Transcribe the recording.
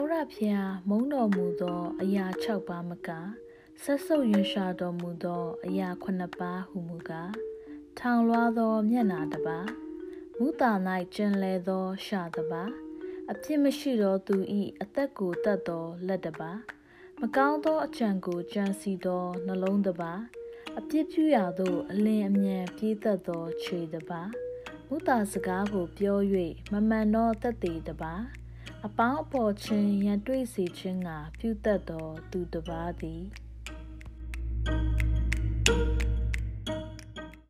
ဝရဖျားမုံတော်မူသော အရာ6ပါးမကဆက်ဆုပ်ရွှင်ရှာတော်မူသော အရာ9ပါးဟုမူကားထောင်လွှားသော မျက်နာတစ်ပါးမူတာ၌ကျင်လဲသော ရှာတစ်ပါးအပြစ်မရှိသောသူ၏အသက်ကိုတတ်သောလက်တစ်ပါးမကောင်းသောအကြံကိုကြံစီသောနှလုံးတစ်ပါးအပြစ်ပြုရာသို့အလင်းအမြန်ပြေးသက်သောခြေတစ်ပါးမူတာစကားကိုပြော၍မမှန်သောတက်သေးတစ်ပါး အပေါင်းအပေါ်ချင်းရန်တွေ့စေခြင်းကပြုတတ်သောသူတစ်ပါးသည်